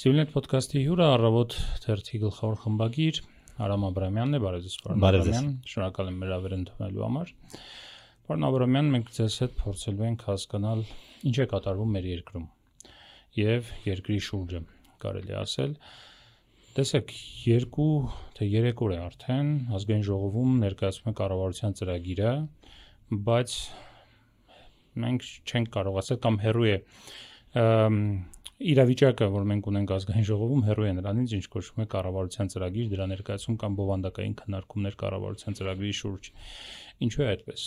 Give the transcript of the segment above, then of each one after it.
Սիվիլնետ ոդկասթի հյուրը առավոտ թերթի գլխավոր խմբագիր Արամ Աբրամյանն է, պարոն Աբրամյան։ Շնորհակալ եմ մեր ավեր ընդունելու համար։ Պարոն Աբրամյան, մենք ձեզ հետ փորձելու ենք հասկանալ ինչ է կատարվում մեր երկրում եւ երկրի շուրջը, կարելի ասել։ Տեսեք, երկու թե երեք օր է արդեն ազգային ժողովում ներկայացվում է կառավարության ծրագիրը, բայց մենք չենք կարող ասել կամ հերույ է իրավիճակը, որ մենք ունենք ազգային ժողովում, հերոյ է նրանից, ինչ կոչվում է կառավարության ծրագիր, դրա ներկայացում կամ բովանդակային քննարկումներ կառավարության ծրագրի շուրջ։ Ինչու է այդպես։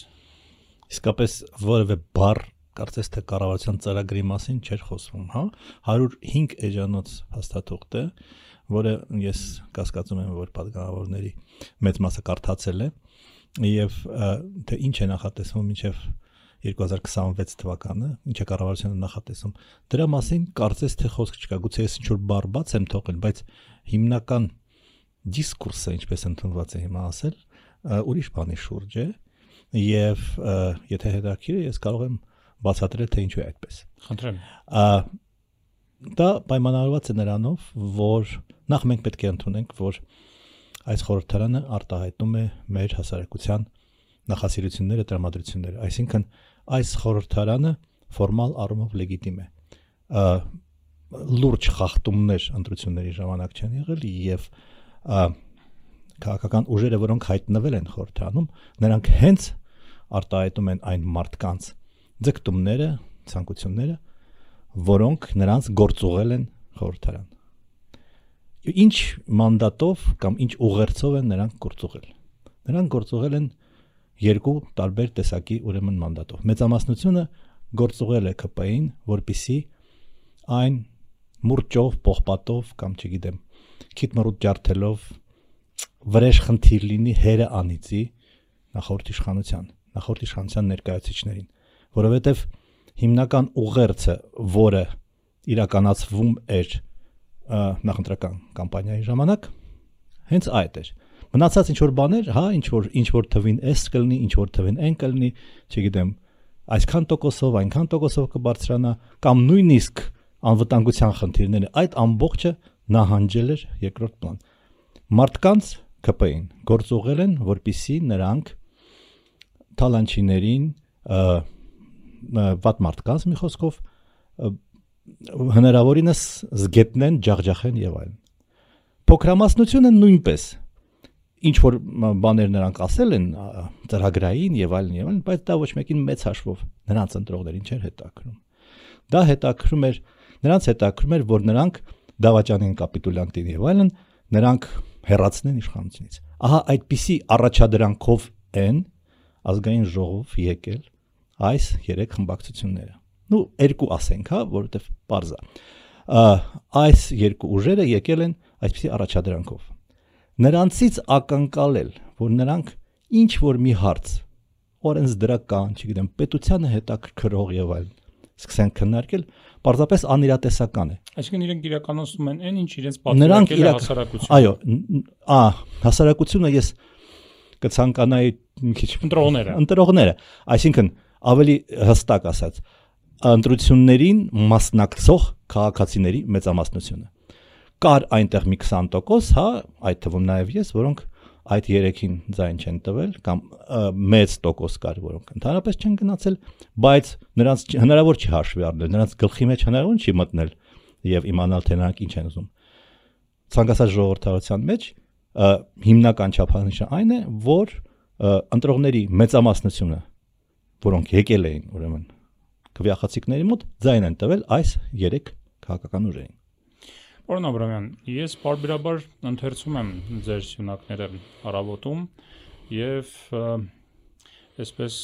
Իսկապես որևէ բառ կարծես թե կառավարության ծրագրի մասին չէր խոսվում, հա 105 էջանոց հաստատողտ է, որը ես կասկածում եմ, որ падգամավորների մեծ մասը կարդացել է եւ թե ինչ է նախատեսվում մինչեւ 2030 2026 թվականը, ինչ է կառավարությունը նախատեսում։ Դրա մասին կարծես թե խոսք չկա, գուցե ես ինչ-որ բառ բաց եմ թողել, բայց հիմնական դիսկուրսը, ինչպես ընդունված է հիմա ասել, ուրիշ բանի շուրջ է եւ եթե հետաքրիր ես կարող եմ բացատրել թե ինչու է այդպես։ Խնդրեմ։ Դա պայմանավորված է նրանով, որ նախ մենք պետք է ընդունենք, որ այս խորհրդարանը արտահայտում է մեր հասարակության նախասիրությունները, տրամադրությունները, այսինքն այս խորհրդարանը ֆորմալ առումով լեգիտիմ է լուրջ խախտումներ ընտրությունների ժամանակ չեն եղել եւ քաղաքական ուժերը, որոնք հայտնվել են խորհրդանում, նրանք հենց արտահայտում են այն մարդկանց ձգտումները, ցանկությունները, որոնք նրանց գործուղել են խորհրդարան։ Ինչ մանդատով կամ ինչ ուղերձով են նրանք գործուղել։ Նրանք գործուղել են երկու տարբեր տեսակի ուրեմն մանդատով։ Մեծամասնությունը գործուղել է ԿՊ-ին, որpիսի այն մուրճով, պողպատով կամ չգիտեմ, քիթ մռուտ ջարդելով վրեժ խնդիր լինի հերը անիծի նախորդ իշխանության, նախորդ իշխանության ներկայացուցիչներին, որովհետև հիմնական ուղերձը, որը իրականացվում էր նախընտրական կամպանիայի ժամանակ, հենց այդ էր մնացած ինչ որ բաներ, հա, ինչ որ ինչ որ թվին S կլինի, ինչ որ թվին N կլինի, չգիտեմ, այսքան տոկոսով, այնքան տոկոսով կբարձրանա կամ նույնիսկ անվտանգության խնդիրները, այդ ամբողջը նահանջել էր երկրորդ պլան։ Մարդկանց ԿՊ-ին գործողել են, որpիսի նրանք թալանչիներին վատ մարդկանց մի խոսքով հնարավորինս զգետնեն, ջախջախեն եւ այլն։ Փոքրամասնությունը նույնպես ինչ որ բաներ նրանք ասել են ծրագրային եւ այլն եւ այլն, բայց դա ոչ մեկին մեծ հաշվով նրանց ընտրողներին չէր հետաքրում։ Դա հետաքրում էր նրանց հետաքրում էր, որ նրանք դավաճանին կապիտուլյանտին եւ այլն նրանք հերացնեն իշխանությունից։ Ահա այդպիսի առաջադրանքով են ազգային ժողով եկել այս երեք խմբակցությունները։ Ну, երկու ասենք, հա, որովհետեւ parza։ Այս երկու ուժերը եկել են այսպիսի առաջադրանքով նրանցից ակնկալել, որ նրանք ինչ որ մի հարց օրենսդրական, չգիտեմ, պետությանը հետաքրքրող եւ այլն սկսեն քննարկել, պարզապես անիրատեսական է։ Այսինքն իրենք իրականացնում են այն, ինչ իրենց պատկերակել է հասարակությունը։ Այո, ա, հասարակությունը ես կցանկանայի մի քիչ ընտրողները։ Ընտրողները, այսինքն ավելի հստակ ասած, ընտրություններին մասնակցող քաղաքացիների մեծամասնությունը կար այնտեղ մի 20%, հա, այդ թվում նաև ես, որոնք այդ 3-ին ձայն չեն տվել կամ մեծ տոկոս կար, որոնք ընդհանրապես չեն գնացել, բայց նրանց հնարավոր չի հաշվի առնել, նրանց գլխի մեջ հնարավոր չի մտնել եւ իմանալ թե նրանք ինչ են ուզում։ Ցանկացած ժողովրդարության մեջ հիմնական չափանիշը այն է, որ ընտրողների մեծամասնությունը, որոնք եկել էին ուրեմն քվյախացիկների մոտ, ձայն են տվել այս 3 քաղաքական ուժերին։ Պարոն Աբրամյան, ես բարբերաբար ընթերցում եմ ձեր սյունակները առավոտում եւ այսպես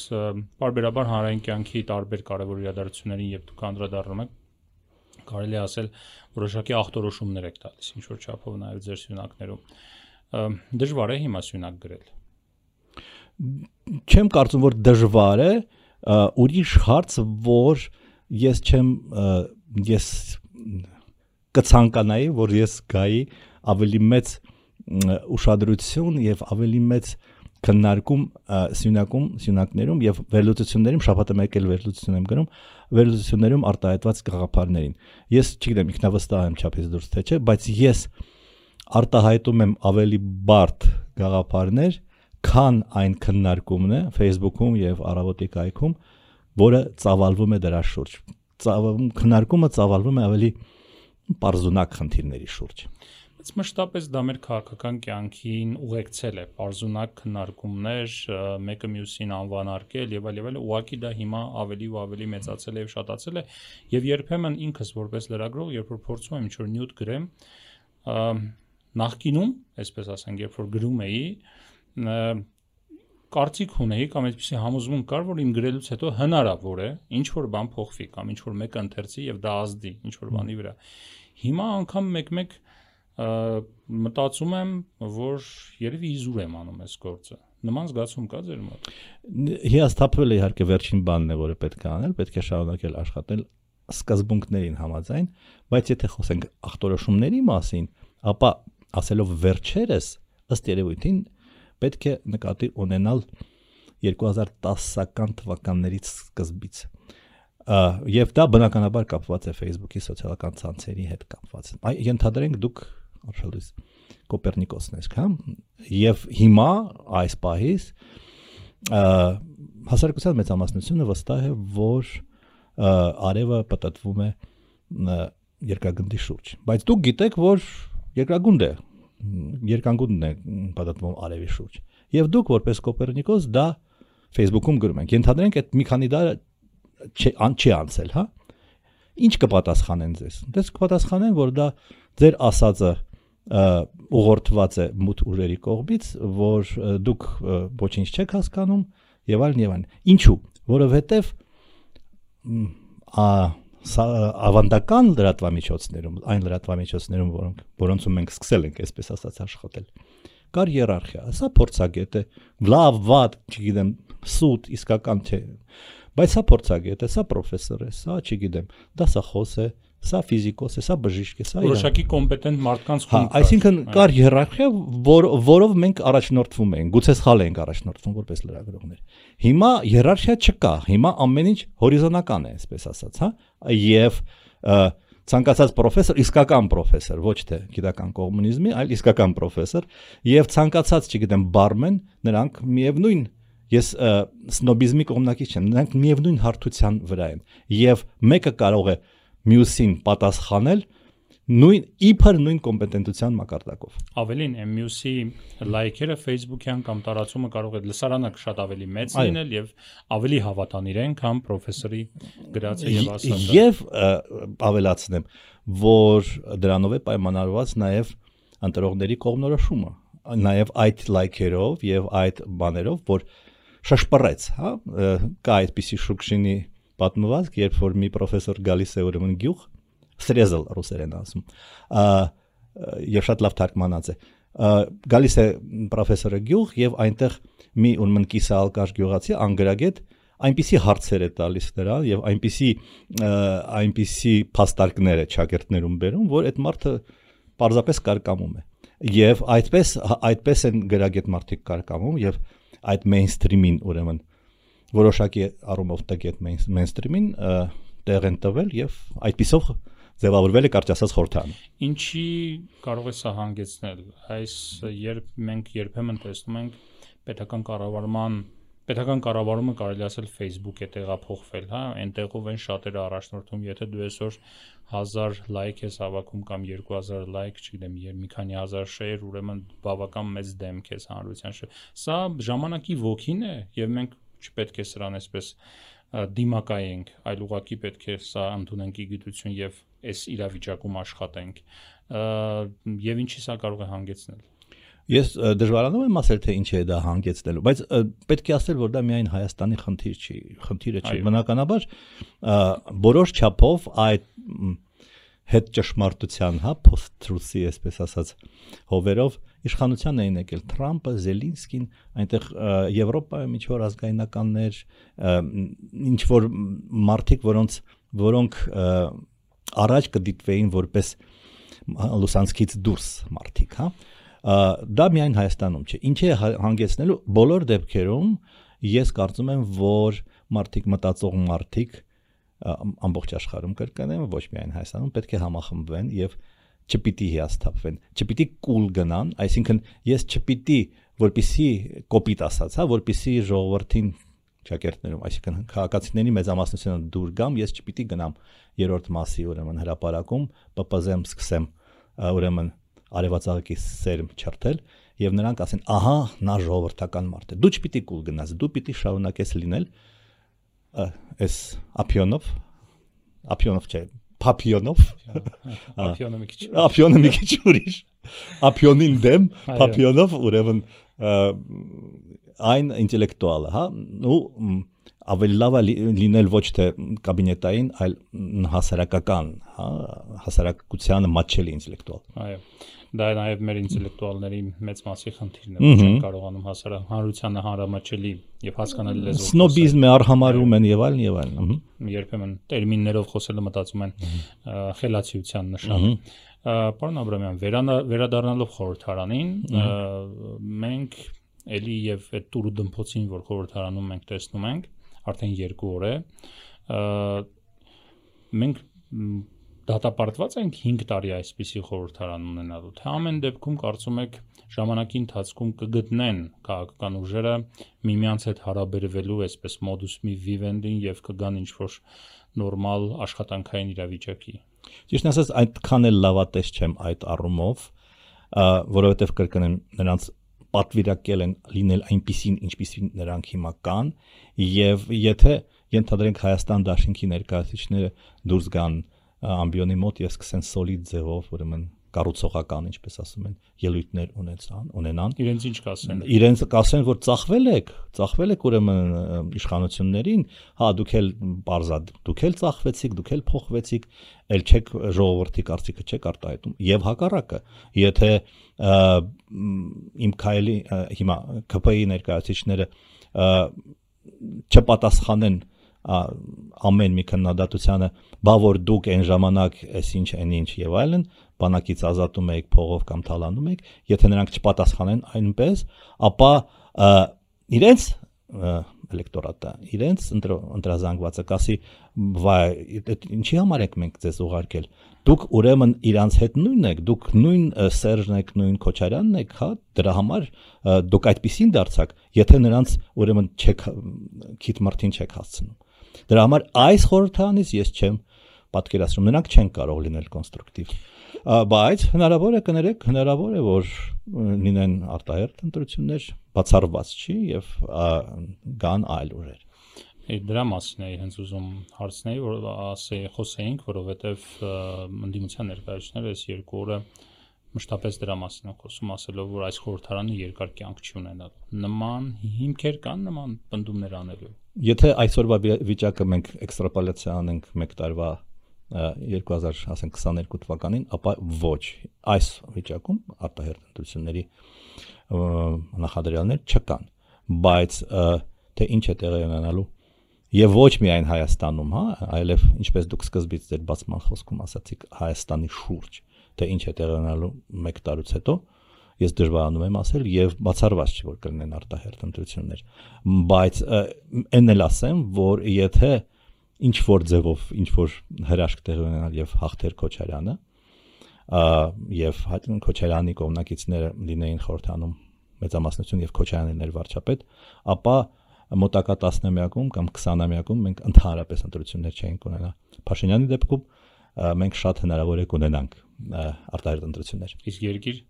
բարբերաբար հանրային կյանքի տարբեր կարևոր իրադարձություններին եւ դուք անդրադառնում եք կարելի ասել որոշակի ախտորոշումներ եք տալիս ինչ որ չափով նաեւ ձեր սյունակներում դժվար է հիմա սյունակ գրել չեմ կարծում որ դժվար է ուրիշ հարց որ ես չեմ ես կցանկանայի, որ ես գայի ավելի մեծ ուշադրություն եւ ավելի մեծ քննարկում սյունակում սյունակներում եւ վերլուծություններում շաբաթը մեկ էլ վերլուծություն եմ գրում վերլուծություններում արտահայտված գաղափարներին ես չգիտեմ ինքնավստահ եմ չափից դուրս թե չէ բայց ես արտահայտում եմ ավելի բարդ գաղափարներ քան այն քննարկումն է Facebook-ում եւ Արավոտի կայքում որը ծավալվում է դրա շուրջ ծավալում քննարկումը ծավալվում է ավելի պարզունակ խնդիրների շուրջ Բայց մշտապես դա մեր քաղաքական կյանքին ուղեկցել է parzunak քննարկումներ, մեկը մյուսին անվանարկել եւ այլ եւ այլ, ուղղակի դա հիմա ավելի ու ավելի մեծացել է եւ շատացել է եւ երբեմն ինքս որպես լրագրող, երբ որ փորձում եմ ինչ-որ նյութ գրեմ, նախկինում, այսպես ասենք, երբ որ գրում էի, կարծիք ունեի կամ այդպեսի համոզմունք կար, որ իմ գրելուց հետո հնարավոր է ինչ որ բան փոխվի կամ ինչ որ մեկը ընթերցի եւ դա ազդի ինչ որ բանի վրա։ Հիմա անգամ մեկ-մեկ մեկ մտածում եմ, որ երևի իզուր եմ անում այս գործը։ Նման զգացում կա ձեր մոտ։ Հիասթափվել է իհարկե վերջին բանն է, որը պետք է անել, պետք է շարունակել աշխատել սկզբունքներին համաձայն, բայց եթե խոսենք ախտորոշումների մասին, ապա ասելով վերջերս ըստ երևույթին պետք է նկատի ունենալ 2010-ական թվականներից սկզբից եւ դա բնականաբար կապված է Facebook-ի սոցիալական ցանցերի հետ կապված։ Այ ենթադրենք դուք արշալույս Կոպերնիկոսն ես, հա։ Եվ հիմա այս պահից հասարակության մեծամասնությունը վստահ է, որ արևը պատտվում է երկրագնդի շուրջ։ Բայց դուք գիտեք, որ երկրագունդ է, երկանգունդն է պատտվում արևի շուրջ։ Եվ դուք որպես Կոպերնիկոս դա Facebook-ում գրում եք։ Ենթադրենք այդ մի քանի դար չի ան չի անցել, հա։ Ինչ կպատասխանեն ձեզ։ Դες կպատասխանեն, որ դա ձեր ասածը ուղղորդված է մութ ուժերի կողմից, որ դուք ոչինչ չեք հասկանում եւ այլն եւ այլն։ Ինչու? Որովհետեւ ա ավանդական լրատվամիջոցներում, այն լրատվամիջոցներում, որոնք որոնցում մենք սկսել ենք, այսպես ասած, աշխատել, կար իերարխիա։ Սա փորձագետ է, լավ, վատ, չգիտեմ, սուտ, իսկական չէ։ Բայց սա փորձագետ է, սա պրոֆեսոր է, սա, չգիտեմ, դասախոս է, Սա ֆիզիկոս է, սա բժիշկ է, սա որոշակի կոմպետենտ մարդկանց խումբ։ Հա, այսինքն կար հիերարխիա, որ որով մենք առաջնորդվում ենք, գուցե սխալ ենք առաջնորդվում որպես լրագրողներ։ Հիմա հիերարխիա չկա, հիմա ամեն ինչ հորիզոնական է, այսպես ասած, հա։ Եվ ցանկացած պրոֆեսոր, իսկական պրոֆեսոր, ոչ թե գիտական կոմունիզմի, այլ իսկական պրոֆեսոր, եւ ցանկացած, չգիտեմ, բարմեն, նրանք միևնույն ես սնոբիզմի կողմնակից չեմ, նրանք միևնույն հարթության վրա են։ Եվ մեկը կարող է մյուսին պատասխանել նույն իբր նույն կոմպետենտության մակարդակով։ Ավելին, մյուսի լայքերը Facebook-յան կամ տարածումը կարող է լսարանը շատ ավելի մեծ լինել եւ ավելի հավատանիր են, քան պրոֆեսորի գրածը եւ ասածը։ Եվ ավելացնեմ, որ դրանով է պայմանավորված նաեւ ընտրողների կողմնորոշումը, նաեւ այդ լայքերով եւ այդ բաներով, որ շշպռեց, հա, կա այդպիսի շուկշինի պատմվածք, երբ որ մի պրոֆեսոր գալիս է ուրեմն գյուղ, սրեզել ռուսերեն ասում, եւ շատ լավ թարգմանած է գալիս է պրոֆեսորը գյուղ եւ այնտեղ մի ուրեմն կիսալկաշ գյուղացի անգրագետ այնպիսի հարցեր է տալիս նրան եւ այնպիսի այնպիսի փաստարկներ է ճակերտներում բերում, որ այդ մարդը պարզապես կարկամում է։ Եվ այդպես այդպես են գրագետ մարդիկ կարկամում եւ այդ մեյնսթրիմին ուրեմն որոշակի առումով տակետ մեյնստրիմին տեղ են տվել եւ այդպիսով ձևավորվել է կարճ ասած խորթան։ Ինչի կարող է սա հանգեցնել։ Այս երբ մենք երբեմն տեսնում ենք պետական կառավարման պետական կառավարումը կարելի ասել Facebook է տեղափոխվել, հա, այնտեղով են շատերը առաջնորդում, եթե դու այսօր 1000 լայք ես հավաքում կամ 2000 լայք, չգիտեմ, մի քանի հազար շեյր, ուրեմն բավական մեծ դեմք ես հանրության շեյր։ Սա ժամանակի ոգին է եւ մենք չպետք է սրան այսպես դիմակայենք, այլ ուղղակի պետք է սա ընդունենք իգիտություն եւ այս իրավիճակում աշխատենք։ Եվ ինչի սա կարող է հանգեցնել։ Ես դժվարանում եմ ասել թե ինչ է դա հանգեցնելու, բայց պետք է ասել, որ դա միայն Հայաստանի խնդիր չի, խնդիրը չի։ Բնականաբար որոշ չափով այդ հետ ճշմարտության, հա, post-truth-ի, այսպես ասած, հովերով իշխանության էին եկել Թրամփը, Զելինսկին, այնտեղ Եվրոպայում ինչ որ ազգայնականներ, ինչ որ մարդիկ, որոնց որոնք առաջ կդիտվեին որպես լուսանցքից դուրս մարդիկ, հա Դա միայն Հայաստանում չէ։ Ինչ է հանգեցնելու բոլոր դեպքերում ես կարծում եմ, որ մարդիկ մտածող մարդիկ ամբողջ աշխարհում կրկնեմ, ոչ միայն Հայաստանում պետք է համախմբվեն եւ չպիտի հիասթափվեն, չպիտի կուլ գնան, այսինքն ես չպիտի որպիսի կոպիտ ասած, հա, որպիսի ժողովրդին ճակերտներում, այսինքն քաղաքացիների մեծամասնությունը դուր գամ, ես չպիտի գնամ երրորդ մասի ուրեմն հրաապարակում, ՊՊԶ-եմ սկսեմ ուրեմն արևածաղկի սերմ չրթել եւ նրանք ասեն, ահա նա ժողովրդական մարդ է։ Դու չպիտի կուլ գնաս, դու պիտի շարունակես լինել այս ապիոնով, ապիոնով չէ, Պապիոնով։ Ապիոնը մի քիչ։ Ապիոնը մի քիչ ուրիշ։ Ապիոնին դեմ, Պապիոնով ուրեմն այն ինտելեկտուալը, հա, ու ավելի լավ է լինել ոչ թե կաբինետային, այլ հասարակական, հա, հասարակությանը մատչելի ինտելեկտուալ։ Այո դա նաև մեր ինտելեկտուալների մեծ մասի խնդիրն է, որ չեն կարողանում հասարակ հանրությանը հանրամաչելի եւ հասկանալի լեզվով սնոբիզմը արհամարում են եւ այլն եւ այլն երբեմն տերմիններով խոսելը մտածում են խելացիության նշան Պարոն Աբրամյան, վերադառնալով խորհրդարանին, մենք էլի եւ այդ տուրը դմփոցին, որ խորհրդարանում մենք տեսնում ենք, արդեն 2 օր է, մենք դատապարտված ենք 5 տարի այսպիսի խորհրդարան ունենալու։ Թե ամեն դեպքում կարծում եք ժամանակի ընթացքում կգտնեն քաղաքական ուժերը միմյանց հետ հարաբերվելու այսպես մոդուսմի վիվենդին եւ կգան ինչ որ նորմալ աշխատանքային իրավիճակի։ Ճիշտ ասած, այդքան էլ լավատես չեմ այդ առումով, որովհետեւ կրկնեմ նրանց պատվիրակել են լինել այնպիսին, ինչպիսին նրանք հիմա կան, եւ եթե ենթադրենք Հայաստան դաշինքի ներկայացուցիչները դուրս գան ամբիոնի մոտ եւ սկսեն սոլիդ ձևով, ուրեմն կառուցողական, ինչպես ասում են, ելույթներ ունեցան, ունենան։ Իրենց ինչ կասեն։ Իրենց կասեն, որ ծախվել եք, ծախվել եք ուրեմն իշխանություններին, հա, դուք էլ բարձա, դուք էլ ծախվեցիք, դուք էլ փոխվեցիք, ել չեք ժողովրդի կարծիքը չեք արտահայտում եւ հակառակը եթե իմ քայլի հիմա ԿՊ-ի ներկայացուցիչները չպատասխանեն ամեն մի քննադատությանը, բա որ դուք այն ժամանակ այսինչ այնինչ եւ այլն, բանակից ազատում եք փողով կամ թալանում եք, եթե նրանք չպատասխանեն այնպես, ապա իրենց էլեկտորատը իրենց ընտրազանգվածը կասի վայ ինչի համար եք մենք ձեզ ուղարկել դուք ուրեմն իրանց հետ նույնն եք դուք նույն Սերժն եք նույն Քոչարյանն եք հա դրա համար դուք այդպեսին դարձաք եթե նրանց ուրեմն չեք քիթ մարտին չեք հասցնում դրա համար այս խորհրդանից ես չեմ պատկերացնում նրանք չեն կարող լինել կոնստրուկտիվ բայց հնարավոր է կներեք հնարավոր է որ լինեն արտահերտ ընտրություններ բացառված չի եւ կան այլ ուժեր Այդ դրա մասին էի հենց ուզում հարցնել, որ ասեի խոսեինք, որովհետև ընդդիմության ներկայացուցիչները այս երկու օրը մշտապես դրա մասին են խոսում, ասելով, որ այս խորհրդարանը երկար կյանք չի ունենալու։ Նման հիմքեր կան նման բնդումներ անելու։ Եթե այսօրվա վիճակը մենք էքստրապոլյացիա անենք 1 տարվա 2000, ասենք 22 թվականին, ապա ոչ։ Այս վիճակում արտահերտ ընտրությունների նախադրյալներ չկան, բայց թե ինչ է տեղի ունենալու եւ ոչ միայն Հայաստանում, հա, այլև ինչպես դուք սկզբից ձեր բացման խոսքում ասացիք Հայաստանի շուրջ, թե ինչ է տեղի ունենալու 1 տարուց հետո, ես դժվարանում եմ ասել եւ բացառված չի որ կլինեն արտահերտ ընտրություններ բայց այն էլ ասեմ որ եթե ինչ որ ձևով ինչ որ հրաշք տեղի ունենալ եւ հաղթեր Քոչարյանը եւ Քոչարյանի կողմնակիցները լինեին խորհրդանում մեծամասնություն եւ Քոչարյանն էր վարչապետ, ապա մոտակա 10-ամյակում կամ 20-ամյակում մենք ընդհանրապես ընտրություններ չէինք ունենա։ Փաշինյանի դեպքում մենք շատ հնարավոր է կունենանք արտահերտ ընտրություններ։ Իսկ երկիր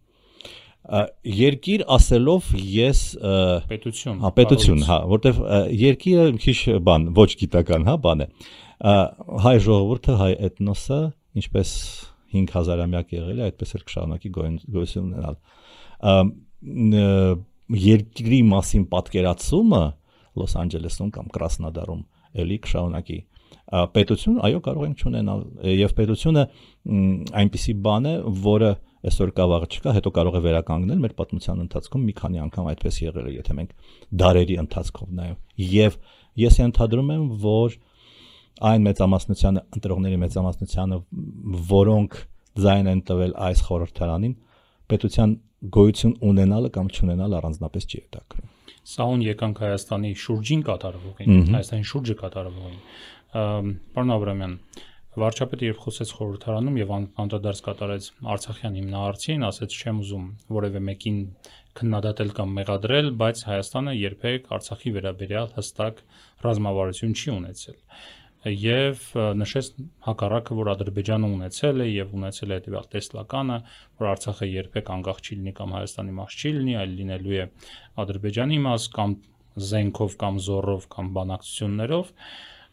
երկիր ասելով ես պետություն հա պետություն հա որտեվ երկիրը քիչ բան ոչ գիտական հա բան է հայ ժողովուրդը հայ էթնոսը ինչպես 5000-ամյակ եղել է այդպես էլ կշարունակի գոյություն ունենալ երկրի մասին պատկերացումը Լոս Անջելեսում կամ Կրասնոդարում էլի կշարունակի պետություն այո կարող ենք ճանենալ եւ պետությունը այնպիսի բան է որը այսօր կա վաղը չկա, հետո կարող է վերականգնել մեր պատմության ընթացքում մի քանի անգամ այդպես եղել է, եթե մենք դարերի ընթացքով նայում։ Եվ ես ենթադրում եմ, որ այն մեծամասնությանը, ընտրողների մեծամասնությանը, որոնք ձայն են տվել այս խորհրդարանին, պետության գոյություն ունենալը կամ չունենալը առանձնապես չի հետաքրքրում։ Սա ուն եկանք Հայաստանի շուրջին կատարվողին, Հայաստանի շուրջը կատարվողին։ Պարոն Աբրամյան, վարչապետը երբ խոսեց խորհրդարանում եւ անդրադարձ կատարեց Արցախյան հիմնահարցին, ասեց չեմ ուզում որևէ մեկին քննադատել կամ մեղադրել, բայց Հայաստանը երբեք Արցախի վերաբերյալ հստակ ռազմավարություն չի ունեցել եւ նշեց հակառակը, որ Ադրբեջանը ունեցել է եւ ունեցել է հետեւյալ տեսլականը, որ Արցախը երբեք անկախ չի լինի կամ Հայաստանի մաս չի լինի, այլ լինելու է Ադրբեջանի մաս կամ զենքով կամ զորով կամ բանակցություններով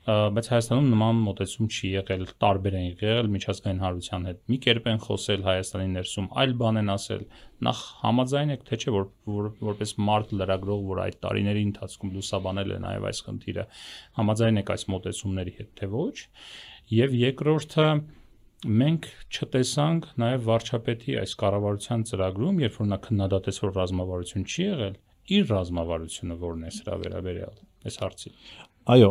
բայց Հայաստանում նման մոտեցում չի եղել, տարբեր են եղել միջազգային հարության հետ։ Մի կերպ են խոսել Հայաստանի ներսում, այլ բան են ասել։ Նախ համաձայն եք թե չէ որ, որ որպես մարդ լրագրող, որ այդ տարիների ընթացքում լուսաբանել է նաև այս խնդիրը, համաձայն եք այս մոտեցումների հետ թե ոչ։ Եվ երկրորդը մենք չտեսանք նաև վարչապետի այս կառավարության ծրագրում, երբ որ նա քննադատեց, որ ռազմավարություն չի եղել, իր ռազմավարությունը որն է սրա վերաբերյալ այս հարցի։ Այո,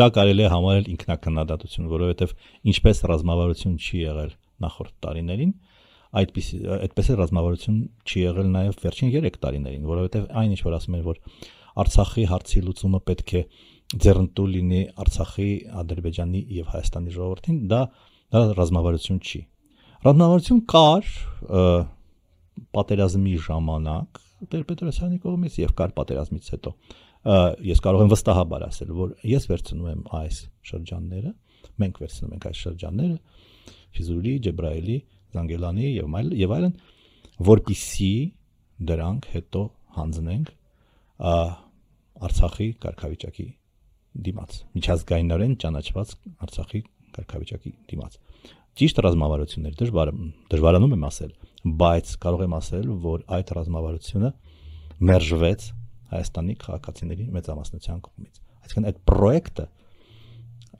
դա կարելի է համարել ինքնակնդատություն, որովհետև ինչպես ռազմավարություն չի եղել նախորդ տարիներին, այդպես այդպես է ռազմավարություն չի եղել նաև վերջին 3 տարիներին, որովհետև այն ինչ որ ասում են որ Արցախի հարցի լուծումը պետք է ձեռնտու լինի Արցախի, Ադրբեջանի եւ Հայաստանի ժողովրդին, դա դա ռազմավարություն չի։ Ռազմավարություն կար պատերազմի ժամանակ Տեր-Պետրոսյանի կողմից եւ կար պատերազմից հետո ես կարող եմ վստահաբար ասել, որ ես վերցնում եմ այս շրջանները, մենք վերցնում ենք այս շրջանները Ֆիզուլի, Ջեբրայելի, Զանգելանի եւ այլ եւ այլն, որpիսի դրանք հետո հանձնենք Արցախի կարգավիճակի դիմաց, միջազգայինորեն ճանաչված Արցախի կարգավիճակի դիմաց։ Ճիշտ ռազմավարություններ դժվար դժվարանում եմ ասել, բայց կարող եմ ասել, որ այդ ռազմավարությունը մերժվեց Հայաստանի քաղաքացիների մեծամասնության կողմից։ Այսինքն այդ պրոյեկտը,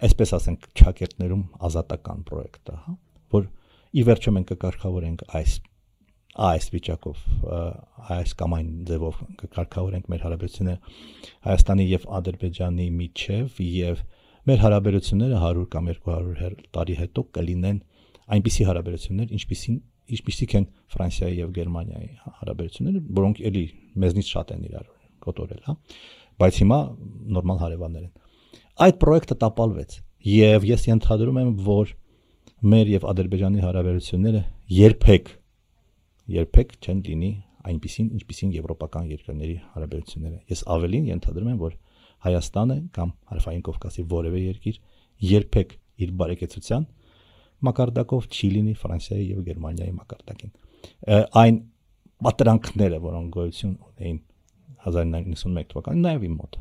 այսպես ասենք, ճակերտներում ազատական պրոյեկտ է, հա, որ ի վերջո մենք կկարգավորենք այս այս վիճակով այս կամ այն ձևով կկարգավորենք մեր հարաբերությունները Հայաստանի եւ Ադրբեջանի միջև եւ մեր հարաբերությունները 100 կամ 200 տարի հետո կլինեն այնպիսի հարաբերություններ, ինչպիսին ինչպիսիք են Ֆրանսիայի եւ Գերմանիայի հարաբերությունները, որոնք էլի մեզնից շատ են իրար կոտորել, հա։ Բայց հիմա նորմալ հարևաններ են։ Այդ պրոյեկտը տապալվեց եւ ես ենթադրում եմ, որ մեր եւ Ադրբեջանի հարաբերությունները երբեք երբեք չեն լինի այնպիսին, ինչպիսին եվրոպական երկրների հարաբերությունները։ Ես ավելին ենթադրում եմ, որ Հայաստանը կամ Հարավային Կովկասի որևէ երկիր երբեք իր բարեկեցության մակարդակով չի լինի Ֆրանսիայի եւ Գերմանիայի մակարդակին։ Այն պատրանքները, որոնք գոյություն ունեին 1991 թվականին նաև իմ մոտ։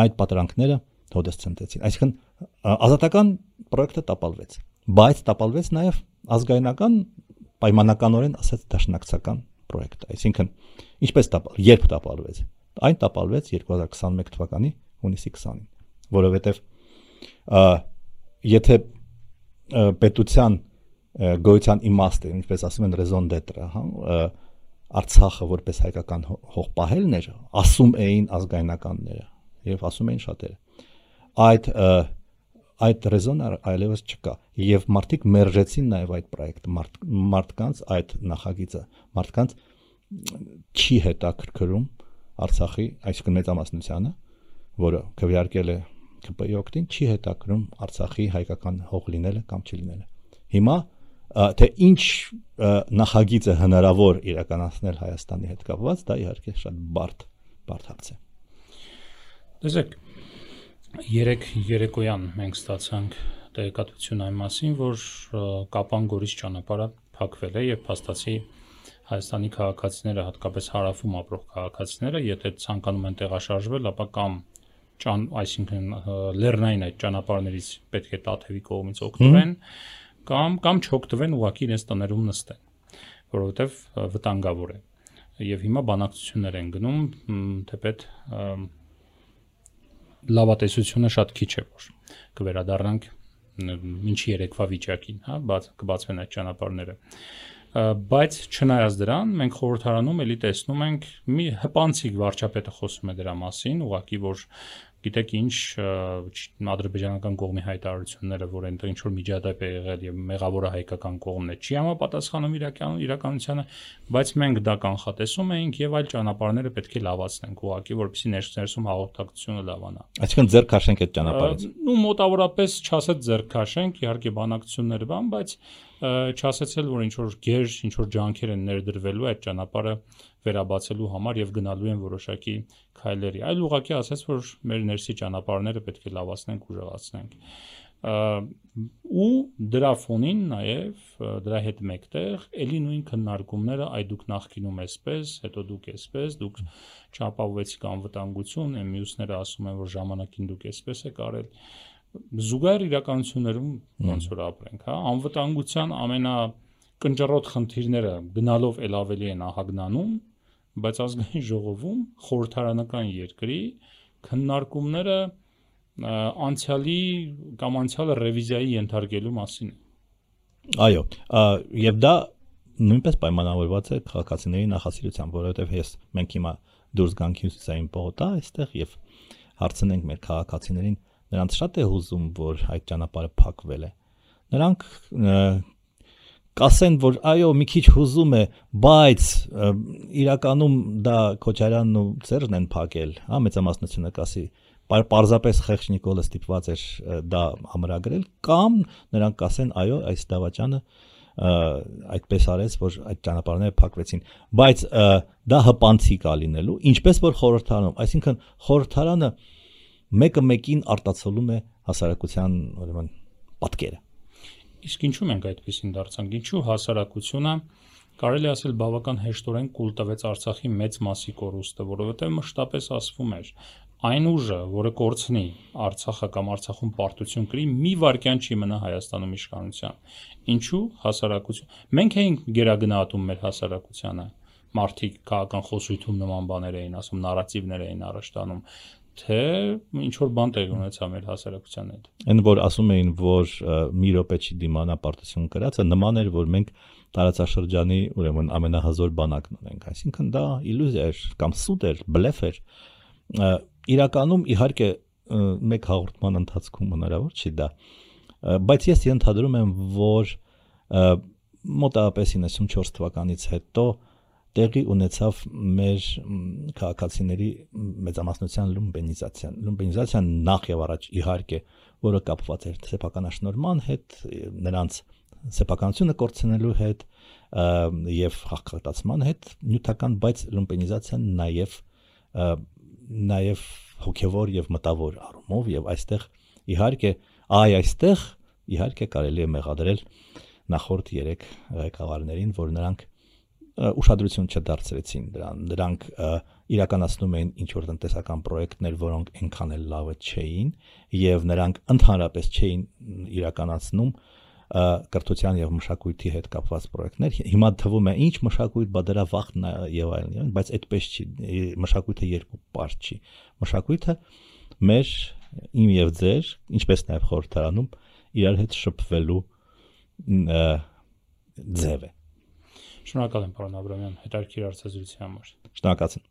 Այդ պատրանքները հոդես ցնտեցին։ Այսինքն ազատական պրոյեկտը տապալվեց, բայց տապալվեց նաև ազգայնական պայմանականորեն ասած դաշնակցական պրոյեկտ։ Այսինքն ինչպես տապալ, երբ տապալվեց։ Այն տապալվեց 2021 թվականի հունիսի 20-ին, որովհետև եթե պետության գոյության իմաստը, ինչպես ասում են raison d'être, հա, Արցախը որպես հայկական հող պահելն էր, ասում էին ազգայնականները եւ ասում էին շատերը։ Այդ այդ ռեզոնը այլևս չկա եւ մարդիկ մերժեցին նաեւ այդ պրոյեկտը մարդ, մարդկանց այդ նախագիծը մարդկանց չի հետաքրքրում Արցախի այսինքն մեծամասնությանը որը քվեարկել է ԿՊ-ի օկտին չի հետաքրում Արցախի հայկական հող լինելը կամ չլինելը հիմա թե ինչ նախագիծ է հնարավոր իրականացնել Հայաստանի հետ կապված, դա իհարկե շատ բարդ բարդ հարց է։ Տեսեք, երեք երեկոյան մենք ստացանք տեղեկատվություն այն մասին, որ Կապան գորիս ճանապարհը փակվել է եւ փաստացի Հայաստանի քաղաքացիները, հատկապես հարավում ապրող քաղաքացիները, եթե ցանկանում են տեղաշարժվել, ապա կամ ճան, այսինքն լեռնային այդ ճանապարհներից պետք է Տաթևի կողմից օգտվեն, mm -hmm կամ կամ չօգտվեն ուղակի իրենց տներում նստեն, որովհետև վտանգավոր է։ Եվ հիմա բանակցություններ են գնում, թեպետ լավատեսությունը շատ քիչ է որ կվերադառնանք ինչի երեկվա վիճակին, հա, բաց կբացվեն այդ ճանապարհները բայց չնայած դրան մենք խորհրդարանում էլի տեսնում ենք մի հպանցիկ վարչապետը խոսում է դրա մասին, ուղղակի որ գիտեք ինչ ադրբեջանական կողմի հայտարարությունները, որ այնտեղ ինչ որ միջադեպ է եղել եւ մեղավորը հայկական կողմն է, չի համապատասխանում իրական իրականությանը, բայց մենք դա կանխատեսում էինք եւ այլ ճանապարհները պետք է լավացնենք ուղղակի, որպեսզի ներսում հաղորդակցությունը լավանա։ Այսինքն ձեր քաշենք այդ ճանապարհից։ Ну մոտավորապես չասած ձեր քաշենք, իհարկե բանակցությունները բան, բայց չասացել որ ինչ որ գեր, ինչ որ ջանքեր են ներդրվելու այդ ճանապարհը վերաբացելու համար եւ գնալու են որոշակի քայլերի։ Այլ ուղղակի ասած, որ մեր ներսի ճանապարհները պետք է լավացնենք, ուժեղացնենք ու դրա ֆոնին նաև դրա հետ մեկտեղ ելի նույն քննարկումները այ դուք նախկինում էսպես, հետո դուք էսպես, դուք չապահովեցիք անվտանգություն, այն մյուսները ասում են որ ժամանակին դուք էսպես եք արել զուգահեռ իրականություններում ոնց որ ապրենք, հա, անվտանգության ամենա կնճռոտ խնդիրները գնալով ել ավելի են ահագնանում, բայց ազգային ժողովում խորհրդարանական երկրի քննարկումները անցյալի կամ անցյալը ռևիզիայի ենթարկելու մասին է։ Այո, եւ դա նույնպես պայմանավորված է քաղաքացիների նախասիրությամբ, որովհետեւ ես մենք հիմա դուրս գանք հյուսիսային պողոտա այստեղ եւ հարցնենք մեր քաղաքացիներին, նրանց շատ է հուզում, որ այդ ճանապարհը փակվել է։ Նրանք կասեն, որ այո, մի քիչ հուզում է, բայց իրականում դա Քոչարյանն ու Սերժն են փակել, հա, մեծամասնությունը կասի պարզապես խեղճ Նիկոլը ստիպված էր դա ամրագրել կամ նրանք կասեն այո այս դավաճանը այդպես արեց որ այդ ճանապարհները փակվեցին բայց դա հպանցիկ է լինելու ինչպես որ խորհրդարանում այսինքն խորհրդարանը մեկը մեկին արտացոլում է հասարակության ուրեմն պատկերը Իսկ ինչու մենք այդպեսին դարձանք։ Ինչու հասարակությունը կարելի ասել բավական հեշտորեն կուլ տվեց Արցախի մեծ մասի կորուստը, որովհետև մշտապես ասվում էր այն ուժը, որը կորցնի Արցախը կամ Արցախում պարտություն կրի, մի վարքյան չի մնա Հայաստանում իշխանության։ Ինչու հասարակություն։ Մենք էինք գերագնահատում մեր հասարակությանը մարդիկ քաղաքական խոսույթում նման բաներ էին ասում, նարատիվներ էին առաջ տանում թե ինչ որ բան տեղ ունեցա մեր հասարակության հետ։ Այն որ ասում էին, որ մի րոպե չի դիմանա պարտություն կրածը, նման էր, որ մենք տարածաշրջանի ուրեմն ամենահազոր բանակն ունենք, այսինքն դա իլյուզիա էր կամ սուտ էր, բլեֆ էր։ Իրականում իհարկե մեկ հաղորդման ընթացքում հնարավոր չի դա, բայց ես ենթադրում եմ, որ մոտավորապես 94 թվականից հետո տեղի ունեցավ մեր քաղաքացիների մեծամասնության լումբենիզացիան։ Լումբենիզացիան նախ եւ առաջ իհարկե, որը կապված էր սեփականաշնորհման հետ, նրանց սեփականությունը կորցնելու հետ եւ խախտացման հետ նյութական, բայց լումբենիզացիան նաեւ նաեւ հոգեվոր եւ մտավոր առումով եւ այստեղ իհարկե այ այստեղ իհարկե կարելի է մեղադրել նախորդ 3 ղեկավարներին, որ նրանք ուշադրություն չդարձրեցին դրան։ Դրանք իրականացնում էին ինչ որ տնտեսական պրոյեկտներ, որոնք այնքան էլ լավը չէին եւ նրանք ընդհանրապես չէին իրականացնում կրթության եւ մշակույթի հետ կապված պրոյեկտներ։ Հիմա թվում է ինչ մշակույթ, բա դրա վախն եւ այլն, բայց այդպես չի։ Մշակույթը երկու պարտ չի։ Մշակույթը մեր իմ եւ ձեր, ինչպես նաեւ խորհրդարանում իրար հետ շփվելու ձև է։ Շնորհակալ եմ պարոն Աբրամյան հետաքրքիր հարցազրույցի համար։ Շնորհակալություն։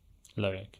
Լավ եք։